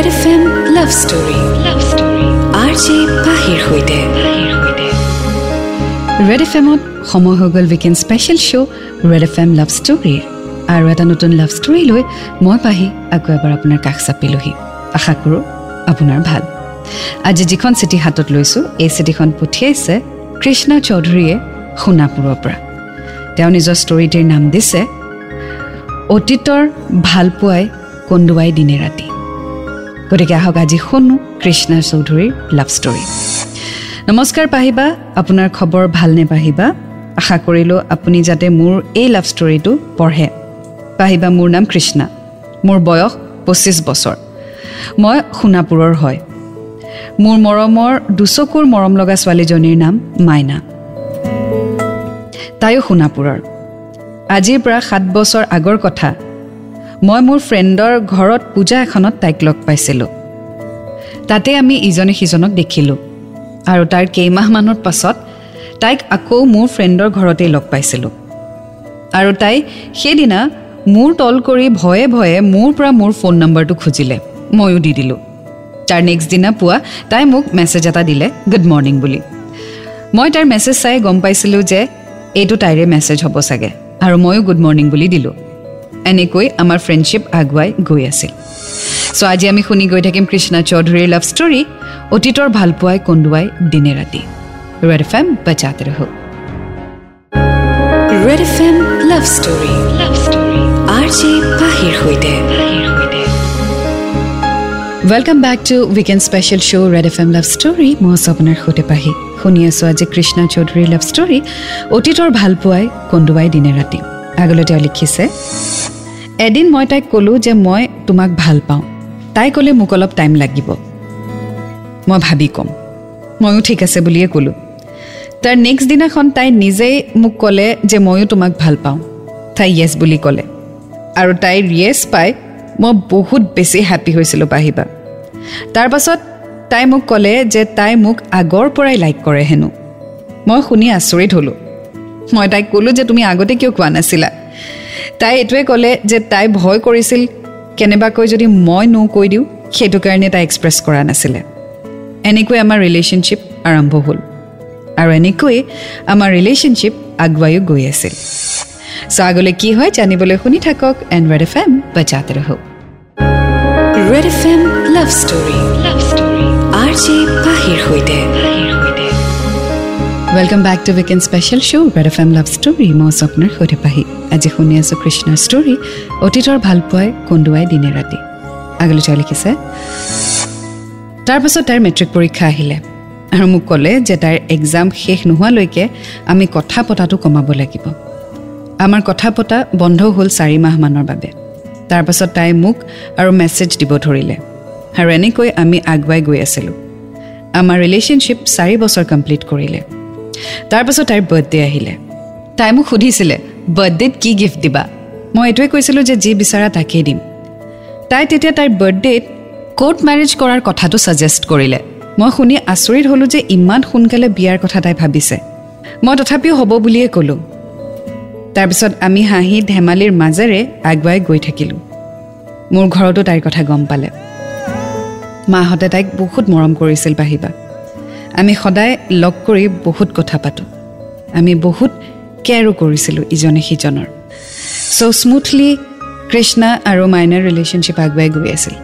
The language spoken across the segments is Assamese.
Red F M love story love story R J পাহিৰ সৈতে ৰেড এফ এমত সময় হৈ গ'ল weekend special show' red F M love ষ্টৰীৰ আৰু এটা নতুন লাভ ষ্টৰী লৈ মই পাহি আকৌ এবাৰ আপোনাৰ কাষ চাপিলোহি। আশা কৰোঁ আপোনাৰ ভাল। আজি যিখন চিঠি হাতত লৈছোঁ এই চিঠিখন পঠিয়াইছে কৃষ্ণা চৌধুৰীয়ে সোণাপুৰৰ পৰা। তেওঁ নিজৰ ষ্টৰিটিৰ নাম দিছে অতীতৰ ভালপোৱাই কন্দুৱাই দিনে ৰাতি। গতিকে আহক আজি শুনো কৃষ্ণা চৌধুৰীৰ লাভ ষ্টৰী নমস্কাৰ পাহিবা আপোনাৰ খবৰ ভালনে পাহিবা? আশা কৰিলোঁ আপুনি যাতে মোৰ এই লাভ ষ্টৰিটো পঢ়ে। পাহিবা মোৰ নাম কৃষ্ণা। মোৰ বয়স পঁচিছ বছৰ। মই সোণাপুৰৰ হয়। মোৰ মৰমৰ দুচকুৰ মৰম লগা ছোৱালীজনীৰ নাম মাইনা। তাইও সোণাপুৰৰ। আজিৰ পৰা সাত বছৰ আগৰ কথা। মই মোৰ ফ্ৰেণ্ডৰ ঘৰত পূজা এখনত তাইক লগ পাইছিলোঁ। তাতে আমি ইজনে সিজনক দেখিলোঁ। আৰু তাৰ কেইমাহমানৰ পাছত তাইক আকৌ মোৰ ফ্ৰেণ্ডৰ ঘৰতেই লগ পাইছিলোঁ। আৰু তাই সেইদিনা মোৰ তল কৰি ভয়ে ভয়ে মোৰ পৰা মোৰ ফোন নম্বৰটো খুজিলে। ময়ো দি দিলোঁ। তাৰ নেক্সট দিনা পুৱা তাই মোক মেছেজ এটা দিলে গুড মৰ্ণিং বুলি। মই তাইৰ মেছেজ চাই গম পাইছিলোঁ যে এইটো তাইৰে মেছেজ হ'ব চাগে। আৰু ময়ো গুড মৰ্ণিং বুলি দিলোঁ। এনেকৈ আমাৰ ফ্ৰেণ্ডশ্বিপ আগুৱাই গৈ আছিল। চ' আজি আমি শুনি গৈ থাকিম কৃষ্ণা চৌধুৰীৰ লাভ ষ্টৰী অতীতৰ ভালপোৱাই কন্দুৱাই দিনে ৰাতি। ৰেড এফ এম বজাতে ৰহ। Red F M love story love story R J পাহিৰ সৈতে। Welcome back to weekend special show' red F M love story মই আছোঁ আপোনাৰ সৈতে পাহি শুনি আছোঁ আজি কৃষ্ণা চৌধুৰীৰ লাভ ষ্টৰী অতীতৰ ভালপোৱাই কন্দুৱাই দিনে ৰাতি। আগলৈ তেওঁ লিখিছে এদিন মই তাইক ক'লোঁ যে মই তোমাক ভাল পাওঁ। তাই ক'লে মোক অলপ টাইম লাগিব। মই ভাবি ক'ম। ময়ো ঠিক আছে বুলিয়ে ক'লোঁ। তাৰ নেক্সট দিনাখন তাই নিজেই মোক ক'লে যে ময়ো তোমাক ভাল পাওঁ। তাই য়েছ বুলি ক'লে। আৰু তাইৰ য়েছ পাই মই বহুত বেছি হেপ্পী হৈছিলোঁ পাহিবা তাৰ পাছত তাই মোক ক'লে যে তাই মোক আগৰ পৰাই লাইক কৰে হেনো। মই শুনি আচৰিত হ'লোঁ। মই তাইক ক'লোঁ যে তুমি আগতে কিয় কোৱা নাছিলা। তাই এইটোৱে ক'লে যে তাই ভয় কৰিছিল কেনেবাকৈ যদি মই নো কৈ দিওঁ সেইটো কাৰণে তাই এক্সপ্ৰেছ কৰা নাছিলে। এনেকৈ আমাৰ ৰিলেশ্যনশ্বিপ আৰম্ভ হ'ল আৰু এনেকৈয়ে আমাৰ ৰিলেশ্যনশ্বিপ আগুৱাইও গৈ আছিল। চ' আগলৈ কি হয় জানিবলৈ শুনি থাকক এণ্ড ৰেড এফ এম বজাতে ৰহ। Red F M love story. Love story. R J পাহিৰ সৈতে। Welcome back to weekend special show' red F M love story মই স্বপ্নৰ সৈতে পাহি আজি শুনি আছোঁ কৃষ্ণৰ ষ্টৰী অতীতৰ ভালপোৱাই কন্দুৱাই দিনে ৰাতি আগলৈ তেওঁ লিখিছে তাৰপাছত তাইৰ মেট্ৰিক পৰীক্ষা আহিলে আৰু মোক ক'লে যে তাইৰ এক্সাম শেষ নোহোৱালৈকে আমি কথা পতাটো কমাব লাগিব আমাৰ কথা পতা বন্ধ হ'ল চাৰি মাহমানৰ বাবে তাৰপাছত তাই মোক আৰু মেছেজ দিব ধৰিলে আৰু এনেকৈ আমি আগুৱাই গৈ আছিলোঁ আমাৰ ৰিলেশ্যনশ্বিপ চাৰি বছৰ কমপ্লিট কৰিলে তাৰপাছত তাইৰ বাৰ্থডে আহিলে। তাই মোক সুধিছিলে বাৰ্থডেত কি গিফ্ট দিবা? মই এইটোৱে কৈছিলোঁ যে যি বিচাৰা তাকেই দিম। তাই তেতিয়া তাইৰ বাৰ্থডেত কোৰ্ট মেৰেজ কৰাৰ কথাটো ছাজেষ্ট কৰিলে। মই শুনি আচৰিত হ'লোঁ যে ইমান সোনকালে বিয়াৰ কথা তাই ভাবিছে। মই তথাপিও হ'ব বুলিয়ে ক'লোঁ। তাৰপিছত আমি হাঁহি ধেমালিৰ মাজেৰে আগুৱাই গৈ থাকিলোঁ। মোৰ ঘৰতো তাইৰ কথা গম পালে। মাহঁতে তাইক বহুত মৰম কৰিছিল বাহিবা আমি সদায় লগ কৰি বহুত কথা পাতোঁ। আমি বহুত কেয়াৰো কৰিছিলোঁ ইজনে সিজনৰ। চ' স্মুথলি কৃষ্ণা আৰু মাইনাৰ ৰিলেশ্যনশ্বিপ আগুৱাই গৈ আছিল।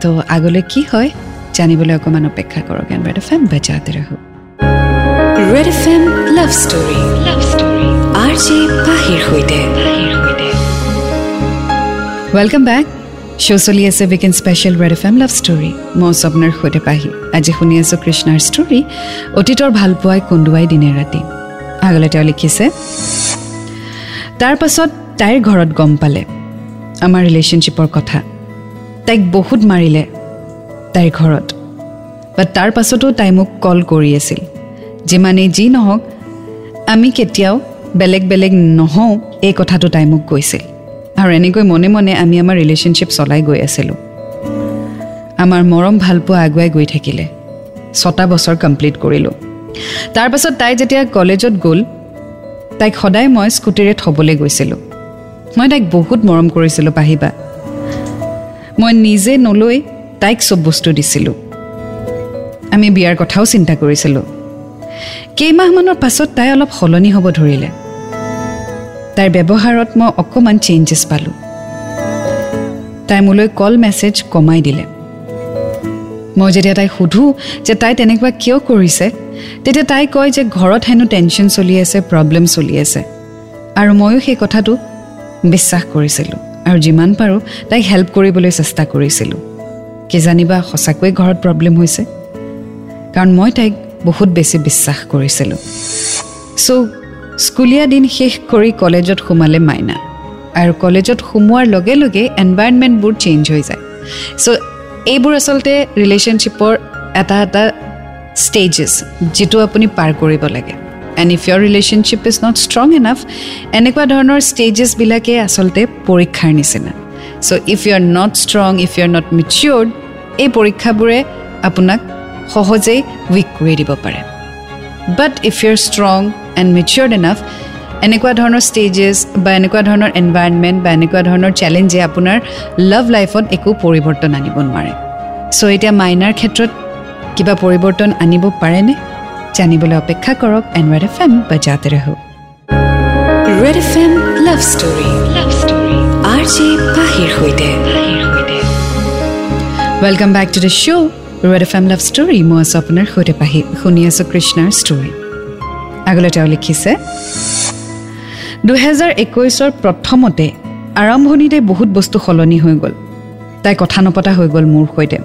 তো আগলৈ কি হয় জানিবলৈ অকণমান অপেক্ষা কৰক এণ্ড ৰেড এফ এম বজাতে ৰহ। Red F M love story. Love story. R J পাহিৰ সৈতে। ৱেলকাম বেক শ্ব' চলি আছে weekend special red F M love story মই স্বপ্নৰ সৈতে পাহি আজি শুনি আছোঁ কৃষ্ণাৰ ষ্টৰী অতীতৰ ভালপোৱাই কন্দুৱাই দিনে ৰাতি আগলৈ তেওঁ লিখিছে তাৰ পাছত তাইৰ ঘৰত গম পালে আমাৰ ৰিলেশ্যনশ্বিপৰ কথা তাইক বহুত মাৰিলে তাইৰ ঘৰত বাট তাৰ পাছতো তাই মোক কল কৰি আছিল যিমানেই যি নহওক আমি কেতিয়াও বেলেগ বেলেগ নহওঁ এই কথাটো তাই মোক কৈছিল আৰু এনেকৈ মনে মনে আমি আমাৰ ৰিলেশ্যনশ্বিপ চলাই গৈ আছিলোঁ। আমাৰ মৰম ভালপোৱা আগুৱাই গৈ থাকিলে। ছটা বছৰ কমপ্লিট কৰিলোঁ। তাৰপাছত তাই যেতিয়া কলেজত গ'ল তাইক সদায় মই স্কুটিৰে থ'বলৈ গৈছিলোঁ। মই তাইক বহুত মৰম কৰিছিলোঁ পাহিবা। মই নিজে নলৈ তাইক চব বস্তু দিছিলোঁ। আমি বিয়াৰ কথাও চিন্তা কৰিছিলোঁ। কেইমাহমানৰ পাছত তাই অলপ সলনি হ'ব ধৰিলে। তাইৰ ব্যৱহাৰত মই অকণমান চেঞ্জেছ পালোঁ। তাই মোলৈ কল মেছেজ কমাই দিলে। মই যেতিয়া তাইক সোধোঁ যে তাই তেনেকুৱা কিয় কৰিছে তেতিয়া তাই কয় যে ঘৰত হেনো টেনশ্যন চলি আছে প্ৰব্লেম চলি আছে। আৰু ময়ো সেই কথাটো বিশ্বাস কৰিছিলোঁ আৰু যিমান পাৰোঁ তাইক হেল্প কৰিবলৈ চেষ্টা কৰিছিলোঁ। কিজানিবা সঁচাকৈয়ে ঘৰত প্ৰব্লেম হৈছে। কাৰণ মই তাইক বহুত বেছি বিশ্বাস কৰিছিলোঁ। চ' স্কুলীয়া দিন শেষ কৰি কলেজত সোমালে মাইনা। আৰু কলেজত সোমোৱাৰ লগে লগে এনভাইৰনমেণ্টবোৰ চেঞ্জ হৈ যায়। চ' এইবোৰ আচলতে ৰিলেশ্যনশ্বিপৰ এটা এটা ষ্টেজেছ যিটো আপুনি পাৰ কৰিব লাগে। And if your relationship is not strong enough এনেকুৱা ধৰণৰ ষ্টেজেছবিলাকে আচলতে পৰীক্ষাৰ নিচিনা। So' if you are not strong if you are not matured এই পৰীক্ষাবোৰে আপোনাক সহজেই উইক কৰি দিব পাৰে। But if you are strong and matured enough এনেকুৱা ধৰণৰ ষ্টেজেছ বা এনেকুৱা ধৰণৰ এনভাইৰনমেণ্ট বা এনেকুৱা ধৰণৰ চেলেঞ্জে আপোনাৰ লাভ লাইফত একো পৰিৱৰ্তন আনিব নোৱাৰে। চ' এতিয়া মাইনাৰ ক্ষেত্ৰত কিবা পৰিৱৰ্তন আনিব পাৰেনে? জানিবলৈ অপেক্ষা কৰক এন ৰেড এফ এম বা জাতে ৰহ। Red F M love story. Love story. R J পাহিৰ সৈতে। Welcome back to the show' red F M love story. মই আছোঁ আপোনাৰ সৈতে পাহি। শুনি আছোঁ কৃষ্ণাৰ ষ্টৰী। আগলৈ তেওঁ লিখিছে দুহেজাৰ একৈছৰ প্ৰথমতে আৰম্ভণিতে বহুত বস্তু সলনি হৈ গ'ল। তাই কথা নপতা হৈ গ'ল মোৰ সৈতে।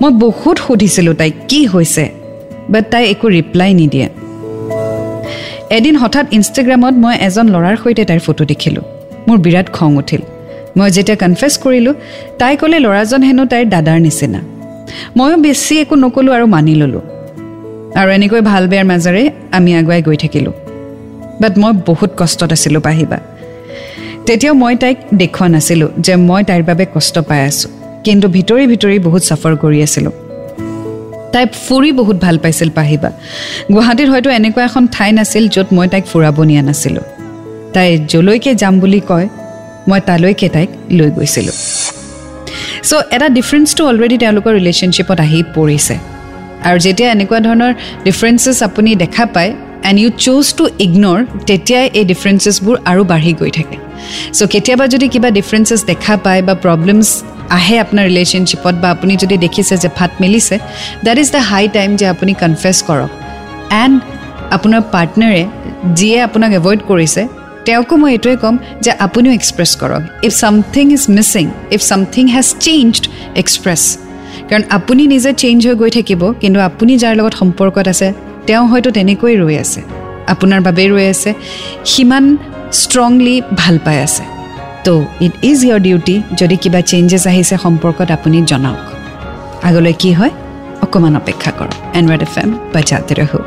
মই বহুত সুধিছিলোঁ তাইক কি হৈছে বাট তাই একো ৰিপ্লাই নিদিয়ে। এদিন হঠাৎ ইনষ্টাগ্ৰামত মই এজন ল'ৰাৰ সৈতে তাইৰ ফটো দেখিলোঁ। মোৰ বিৰাট খং উঠিল। মই যেতিয়া কনফেছ কৰিলোঁ তাই ক'লে ল'ৰাজন হেনো তাইৰ দাদাৰ নিচিনা। ময়ো বেছি একো নক'লোঁ আৰু মানি ল'লোঁ। আৰু এনেকৈ ভাল বেয়াৰ মাজেৰে আমি আগুৱাই গৈ থাকিলোঁ। বাট মই বহুত কষ্টত আছিলোঁ পাহিবা। তেতিয়াও মই তাইক দেখুওৱা নাছিলোঁ যে মই তাইৰ বাবে কষ্ট পাই আছোঁ। কিন্তু ভিতৰি ভিতৰি বহুত চাফাৰ কৰি আছিলোঁ। তাই ফুৰি বহুত ভাল পাইছিল পাহিবা। গুৱাহাটীত হয়তো এনেকুৱা এখন ঠাই নাছিল য'ত মই তাইক ফুৰাব নিয়া নাছিলোঁ। তাই য'লৈকে যাম বুলি কয় মই তালৈকে তাইক লৈ গৈছিলোঁ। চ' এটা ডিফাৰেঞ্চটো অলৰেডি তেওঁলোকৰ ৰিলেশ্যনশ্বিপত আহি পৰিছে। আৰু যেতিয়া এনেকুৱা ধৰণৰ ডিফাৰেঞ্চেছ আপুনি দেখা পায় and you choose to ignore তেতিয়াই এই ডিফাৰেঞ্চেছবোৰ আৰু বাঢ়ি গৈ থাকে। চ' কেতিয়াবা যদি কিবা ডিফাৰেঞ্চেছ দেখা পায় বা প্ৰব্লেমছ আহে আপোনাৰ ৰিলেশ্যনশ্বিপত বা আপুনি যদি দেখিছে যে ফাট মেলিছে that is the high time যে আপুনি কনফেছ কৰক। এণ্ড আপোনাৰ পাৰ্টনাৰে যিয়ে আপোনাক এভইড কৰিছে তেওঁকো মই এইটোৱে ক'ম যে আপুনিও এক্সপ্ৰেছ কৰক। If something is missing if something has changed express কাৰণ আপুনি নিজে চেঞ্জ হৈ গৈ থাকিব কিন্তু আপুনি যাৰ লগত সম্পৰ্কত আছে তেওঁ হয়তো তেনেকৈ ৰৈ আছে। আপোনাৰ বাবেই ৰৈ আছে সিমান ষ্ট্ৰংলি ভাল পাই আছে। So' it is your duty যদি কিবা চেঞ্জেছ আহিছে সম্পৰ্কত আপুনি জনাওক। আগলৈ কি হয়? অকণমান অপেক্ষা কৰক। এনৱাৰ্ড এফ এম বাজাতে ৰহো।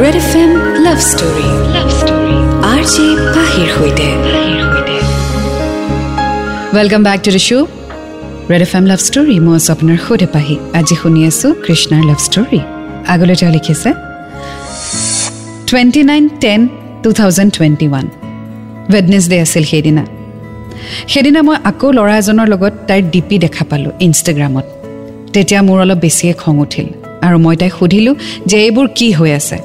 Red F M love story love story R J পাহিৰ সৈতে। Welcome back to the show' red F M love story মই আছোঁ আপোনাৰ সৈতে পাহি আজি শুনি আছোঁ কৃষ্ণাৰ লাভ ষ্টৰী আগলৈ তেওঁ লিখিছে twenty nine ten two thousand twenty one Wednesday আছিল সেইদিনা। সেইদিনা মই আকৌ ল'ৰা এজনৰ লগত তাইৰ ডিপি দেখা পালোঁ ইনষ্টাগ্ৰামত তেতিয়া মোৰ অলপ বেছিয়ে খং উঠিল আৰু মই তাইক সুধিলোঁ যে এইবোৰ কি হৈ আছে।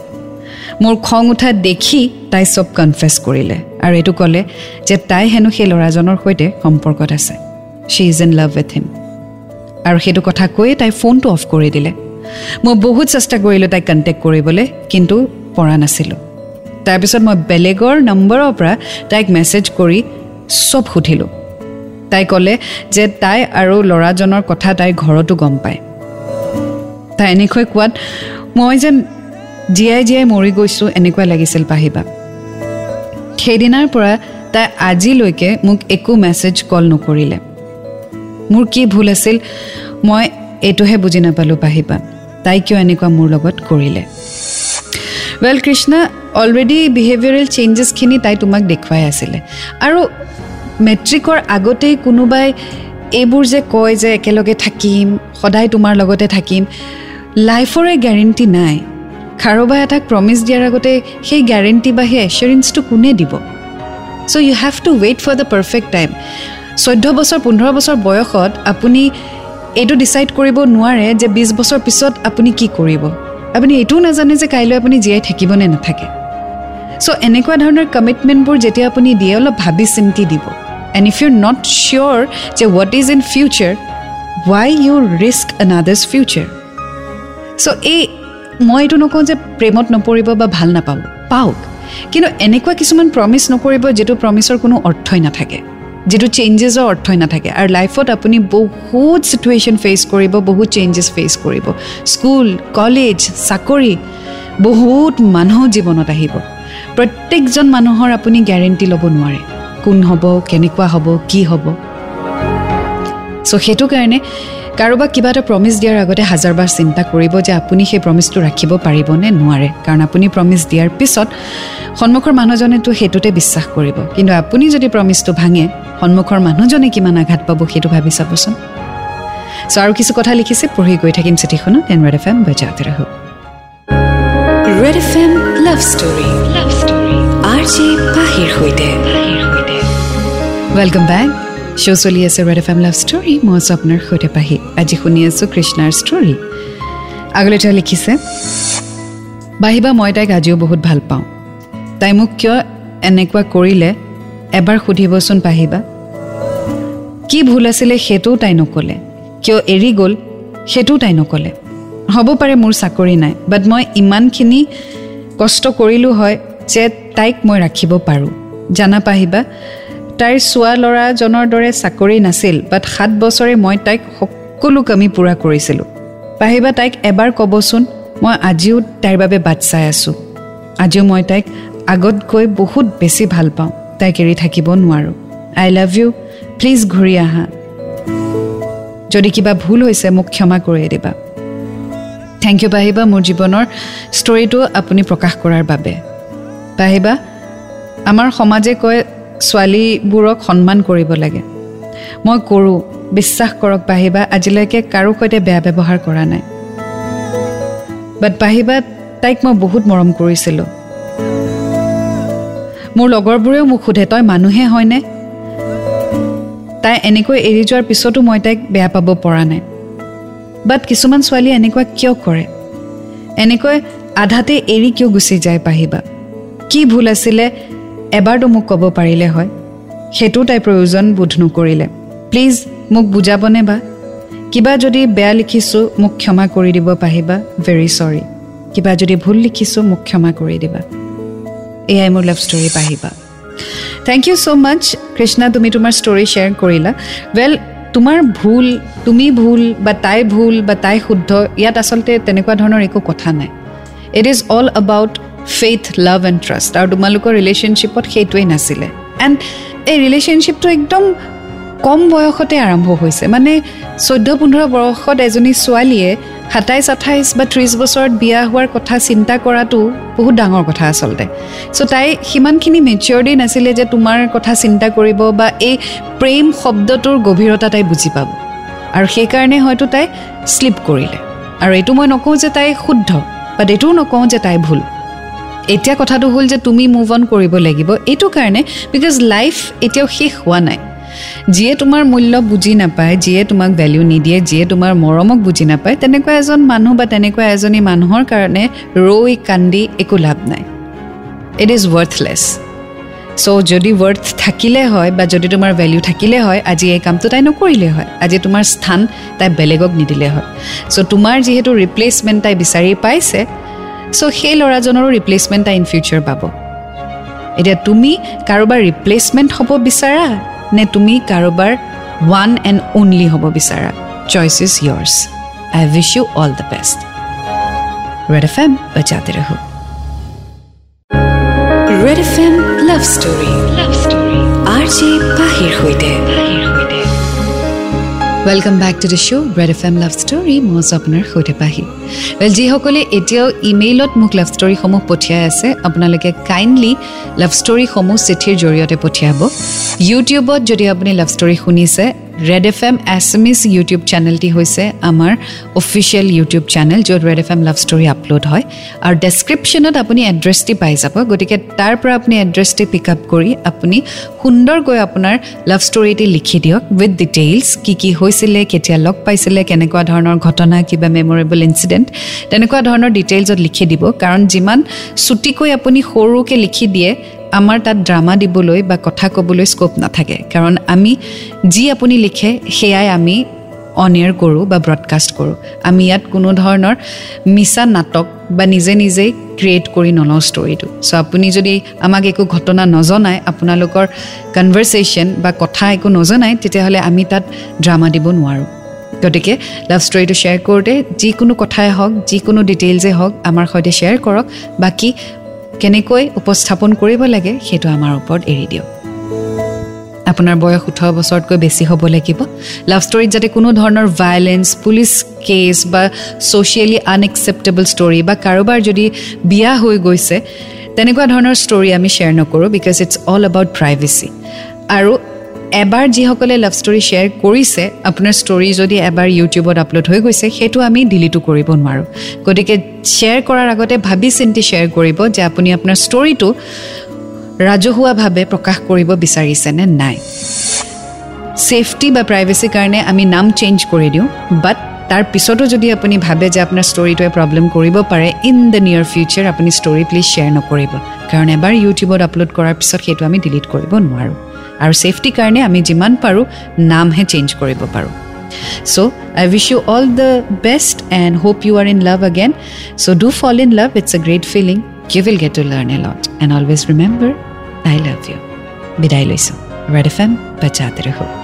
মোৰ খং উঠা দেখি তাই চব কনফেছ কৰিলে আৰু এইটো ক'লে যে তাই হেনো সেই ল'ৰাজনৰ সৈতে সম্পৰ্কত আছে। She is in love with him আৰু সেইটো কথা কৈয়ে তাই ফোনটো অফ কৰি দিলে। মই বহুত চেষ্টা কৰিলোঁ তাইক কণ্টেক্ট কৰিবলৈ কিন্তু পৰা নাছিলোঁ। তাৰপিছত মই বেলেগৰ নম্বৰৰ পৰা তাইক মেছেজ কৰি চব সুধিলোঁ। তাই ক'লে যে তাই আৰু ল'ৰাজনৰ কথা তাইৰ ঘৰতো গম পায়। তাই এনেকৈ কোৱাত মই যেন জীয়াই জীয়াই মৰি গৈছোঁ এনেকুৱা লাগিছিল পাহিবা। সেইদিনাৰ পৰা তাই আজিলৈকে মোক একো মেছেজ কল নকৰিলে। মোৰ কি ভুল আছিল মই এইটোহে বুজি নাপালোঁ পাহিবা তাই কিয় এনেকুৱা মোৰ লগত কৰিলে? ৱেল কৃষ্ণা অলৰেডি বিহেভিয়াৰেল চেঞ্জেছখিনি তাই তোমাক দেখুৱাই আছিলে। আৰু মেট্ৰিকৰ আগতেই কোনোবাই এইবোৰ যে কয় যে একেলগে থাকিম সদায় তোমাৰ লগতে থাকিম লাইফৰে গেৰেণ্টি নাই। কাৰোবাৰ এটাক প্ৰমিছ দিয়াৰ আগতে সেই গেৰেণ্টি বা সেই এচুৰেঞ্চটো কোনে দিব? So' you have to wait for the perfect time চৈধ্য বছৰ পোন্ধৰ বছৰ বয়সত আপুনি এইটো ডিচাইড কৰিব নোৱাৰে যে বিছ বছৰ পিছত আপুনি কি কৰিব। আপুনি এইটোও নাজানে যে কাইলৈ আপুনি জীয়াই থাকিব নে নাথাকে। চ' এনেকুৱা ধৰণৰ কমিটমেণ্টবোৰ যেতিয়া আপুনি দিয়ে অলপ ভাবি চিন্তি দিব। And if you not sure যে what is in future why you risk another's future so' এই মই এইটো নকওঁ যে প্ৰেমত নপৰিব বা ভাল নাপাব পাওক। কিন্তু এনেকুৱা কিছুমান প্ৰমিছ নকৰিব যিটো প্ৰমিছৰ কোনো অৰ্থই নাথাকে। যিটো চেঞ্জেছৰ অৰ্থই নাথাকে। আৰু লাইফত আপুনি বহুত চিটুৱেশ্যন ফেচ কৰিব বহুত চেঞ্জেছ ফেচ কৰিব। স্কুল কলেজ চাকৰি বহুত মানুহ জীৱনত আহিব। প্ৰত্যেকজন মানুহৰ আপুনি গেৰেণ্টি ল'ব নোৱাৰে। কোন হ'ব কেনেকুৱা হ'ব কি হ'ব। চ' সেইটো কাৰণে কাৰোবাক কিবা এটা প্ৰমিছ দিয়াৰ আগতে হাজাৰবাৰ চিন্তা কৰিব যে আপুনি সেই প্ৰমিছটো ৰাখিব পাৰিবনে নোৱাৰে। কাৰণ আপুনি প্ৰমিছ দিয়াৰ পিছত সন্মুখৰ মানুহজনেতো সেইটোতে বিশ্বাস কৰিব। কিন্তু আপুনি যদি প্ৰমিছটো ভাঙে সন্মুখৰ মানুহজনে কিমান আঘাত পাব সেইটো ভাবি চাবচোন। চ' আৰু কিছু কথা লিখিছে পঢ়ি গৈ থাকিম চিঠিখনত এন ৰেড এফ এম বজাতে ৰাখোঁ red F M love story. Love story. R J পাহিৰ সৈতে। ৱেলকাম বেক শ্ব' চলি আছে red F M love story মই আছোঁ আপোনাৰ সৈতে পাহি আজি শুনি আছোঁ কৃষ্ণাৰ ষ্টৰী আগলৈ তেওঁ লিখিছে বাহিবা মই তাইক আজিও বহুত ভাল পাওঁ তাই মোক কিয় এনেকুৱা কৰিলে এবাৰ সুধিবচোন পাহিবা কি ভুল আছিলে সেইটোও তাই নক'লে কিয় এৰি গ'ল সেইটোও তাই নক'লে হ'ব পাৰে মোৰ চাকৰি নাই বাট মই ইমানখিনি কষ্ট কৰিলোঁ হয় যে তাইক মই ৰাখিব পাৰোঁ জানা পাহিবা তাইৰ চোৱা ল'ৰাজনৰ দৰে চাকৰি নাছিল বাট সাত বছৰে মই তাইক সকলো কামি পূৰা কৰিছিলোঁ। পাহিবা তাইক এবাৰ ক'বচোন মই আজিও তাইৰ বাবে বাট চাই আছোঁ। আজিও মই তাইক আগতকৈ বহুত বেছি ভাল পাওঁ। তাইক এৰি থাকিব নোৱাৰোঁ। আই লাভ ইউ। প্লিজ ঘূৰি আহা। যদি কিবা ভুল হৈছে মোক ক্ষমা কৰি দিবা। থেংক ইউ পাহিবা মোৰ জীৱনৰ ষ্টৰিটো আপুনি প্ৰকাশ কৰাৰ বাবে। পাহিবা আমাৰ সমাজে কয় ছোৱালীবোৰক সন্মান কৰিব লাগে। মই কৰোঁ বিশ্বাস কৰক পাহিবা আজিলৈকে কাৰো সৈতে বেয়া ব্যৱহাৰ কৰা নাই। বাট পাহিবা তাইক মই বহুত মৰম কৰিছিলোঁ। মোৰ লগৰবোৰেও মোক সোধে তই মানুহে হয়নে? তাই এনেকৈ এৰি যোৱাৰ পিছতো মই তাইক বেয়া পাব পৰা নাই। বাট কিছুমান ছোৱালীয়ে এনেকুৱা কিয় কৰে? এনেকৈ আধাতে এৰি কিয় গুচি যায় পাহিবা কি ভুল আছিলে? এবাৰতো মোক ক'ব পাৰিলে হয়। সেইটোও তাই প্ৰয়োজন বোধ নকৰিলে। প্লিজ মোক বুজাবনে বা? কিবা যদি বেয়া লিখিছোঁ মোক ক্ষমা কৰি দিব পাহিবা ভেৰি চৰি কিবা যদি ভুল লিখিছোঁ মোক ক্ষমা কৰি দিবা। এয়াই মোৰ লাভ ষ্টৰী পাহিবা। Thank you so' much Krishna তুমি তোমাৰ ষ্টৰি শ্বেয়াৰ কৰিলা। ৱেল তোমাৰ ভুল তুমি ভুল বা তাই ভুল বা তাই শুদ্ধ ইয়াত আচলতে তেনেকুৱা ধৰণৰ একো কথা নাই। It is all about faith love and trust আৰু তোমালোকৰ ৰিলেশ্যনশ্বিপত সেইটোৱেই নাছিলে। এণ্ড এই ৰিলেশ্যনশ্বিপটো একদম কম বয়সতে আৰম্ভ হৈছে। মানে চৈধ্য পোন্ধৰ বয়সত এজনী ছোৱালীয়ে সাতাইছ আঠাইছ বা ত্ৰিছ বছৰত বিয়া হোৱাৰ কথা চিন্তা কৰাটো বহুত ডাঙৰ কথা আচলতে। চ' তাই সিমানখিনি মেচিয়ৰ্ডি নাছিলে যে তোমাৰ কথা চিন্তা কৰিব বা এই প্ৰেম শব্দটোৰ গভীৰতা তাই বুজি পাব। আৰু সেইকাৰণে হয়তো তাই শ্লিপ কৰিলে। আৰু এইটো মই নকওঁ যে তাই শুদ্ধ বাট এইটোও নকওঁ যে তাই ভুল। এতিয়া কথাটো হ'ল যে তুমি মুভ অন কৰিব লাগিব এইটো কাৰণে বিকজ লাইফ এতিয়াও শেষ হোৱা নাই। যিয়ে তোমাৰ মূল্য বুজি নাপায় যিয়ে তোমাক ভেলিউ নিদিয়ে যিয়ে তোমাৰ মৰমক বুজি নাপায় তেনেকুৱা এজন মানুহ বা তেনেকুৱা এজনী মানুহৰ কাৰণে ৰৈ কান্দি একো লাভ নাই। ইট ইজ ৱৰ্থলেছ চ' যদি ৱৰ্থ থাকিলে হয় বা যদি তোমাৰ ভেলিউ থাকিলে হয় আজি এই কামটো তাই নকৰিলে হয়। আজি তোমাৰ স্থান তাই বেলেগক নিদিলে হয়। চ' তোমাৰ যিহেতু ৰিপ্লেচমেণ্ট তাই বিচাৰি পাইছে চ' সেই ল'ৰাজনৰো ৰিপ্লেচমেণ্ট তাই ইন ফিউচাৰ পাব। এতিয়া তুমি কাৰোবাৰ ৰিপ্লেচমেণ্ট হ'ব বিচাৰা নে তুমি কাৰোবাৰ ওৱান এণ্ড অনলি হ'ব বিচাৰা? Choice is yours I wish you all the best red F M বজাতে ৰহো red F M love story love story R J পাহিৰ সৈতে welcome back to the show' red F M love story মই আছোঁ আপোনাৰ সৈতে পাহি। ৱেল যিসকলে এতিয়াও ইমেইলত মোক লাভ ষ্টৰীসমূহ পঠিয়াই আছে আপোনালোকে কাইণ্ডলি লাভ ষ্টৰীসমূহ চিঠিৰ জৰিয়তে পঠিয়াব। ইউটিউবত যদি আপুনি লাভ ষ্টৰী শুনিছে red F M Assamese YouTube চেনেলটি হৈছে আমাৰ অফিচিয়েল ইউটিউব চেনেল য'ত red F M love story upload হয়। আৰু ডেছক্ৰিপশ্যনত আপুনি এড্ৰেছটি পাই যাব। গতিকে তাৰ পৰা আপুনি এড্ৰেছটি পিক আপ কৰি আপুনি সুন্দৰকৈ আপোনাৰ লাভ ষ্টৰিটি লিখি দিয়ক উইথ ডিটেইলছ কি কি হৈছিলে কেতিয়া লগ পাইছিলে কেনেকুৱা ধৰণৰ ঘটনা কিবা মেমৰেবল ইঞ্চিডেণ্ট তেনেকুৱা ধৰণৰ ডিটেইলছত লিখি দিব। কাৰণ যিমান চুটিকৈ আপুনি সৰুকৈ লিখি দিয়ে আমাৰ তাত ড্ৰামা দিবলৈ বা কথা ক'বলৈ স্ক'প নাথাকে। কাৰণ আমি যি আপুনি লিখে সেয়াই আমি অন এয়াৰ কৰোঁ বা ব্ৰডকাষ্ট কৰোঁ। আমি ইয়াত কোনো ধৰণৰ মিছা নাটক বা নিজে নিজেই ক্ৰিয়েট কৰি নলওঁ ষ্টৰিটো চ' আপুনি যদি আমাক একো ঘটনা নজনায় আপোনালোকৰ কনভাৰ্চেশ্যন বা কথা একো নজনায় তেতিয়াহ'লে আমি তাত ড্ৰামা দিব নোৱাৰোঁ। গতিকে লাভ ষ্টৰিটো শ্বেয়াৰ কৰোঁতে যিকোনো কথাই হওক যিকোনো ডিটেইলছেই হওক আমাৰ সৈতে শ্বেয়াৰ কৰক। বাকী কেনেকৈ উপস্থাপন কৰিব লাগে সেইটো আমাৰ ওপৰত এৰি দিয়ক। আপোনাৰ বয়স ওঠৰ বছৰতকৈ বেছি হ'ব লাগিব। লাভ ষ্টৰীত যাতে কোনো ধৰণৰ ভায়লেঞ্চ পুলিচ কেছ বা ছ'চিয়েলি আনএকচেপ্টেবল ষ্টৰী বা কাৰোবাৰ যদি বিয়া হৈ গৈছে তেনেকুৱা ধৰণৰ ষ্টৰী আমি শ্বেয়াৰ নকৰোঁ because it's all about privacy আৰু এবাৰ যিসকলে লাভ ষ্টৰী শ্বেয়াৰ কৰিছে আপোনাৰ ষ্টৰী যদি এবাৰ ইউটিউবত আপলোড হৈ গৈছে সেইটো আমি ডিলিটো কৰিব নোৱাৰোঁ। গতিকে শ্বেয়াৰ কৰাৰ আগতে ভাবি চিন্তি শ্বেয়াৰ কৰিব যে আপুনি আপোনাৰ ষ্টৰীটো ৰাজহুৱাভাৱে প্ৰকাশ কৰিব বিচাৰিছে নে নাই। ছেফটি বা প্ৰাইভেচিৰ কাৰণে আমি নাম চেঞ্জ কৰি দিওঁ বাট তাৰ পিছতো যদি আপুনি ভাবে যে আপোনাৰ ষ্টৰিটোৱে প্ৰব্লেম কৰিব পাৰে ইন দ্য নিয়াৰ ফিউচাৰ আপুনি ষ্টৰি প্লিজ শ্বেয়াৰ নকৰিব। কাৰণ এবাৰ ইউটিউবত আপলোড কৰাৰ পিছত সেইটো আমি ডিলিট কৰিব নোৱাৰোঁ। আৰু ছেফটিৰ কাৰণে আমি যিমান পাৰোঁ নামহে চেঞ্জ কৰিব পাৰোঁ। So' I wish you all the best and hope you are in love again so' do fall in love it's a great feeling you will get to learn a lot and always remember I love you বিদায় লৈছোঁ ৰেড এফ এম বাচ্চাতে ৰহো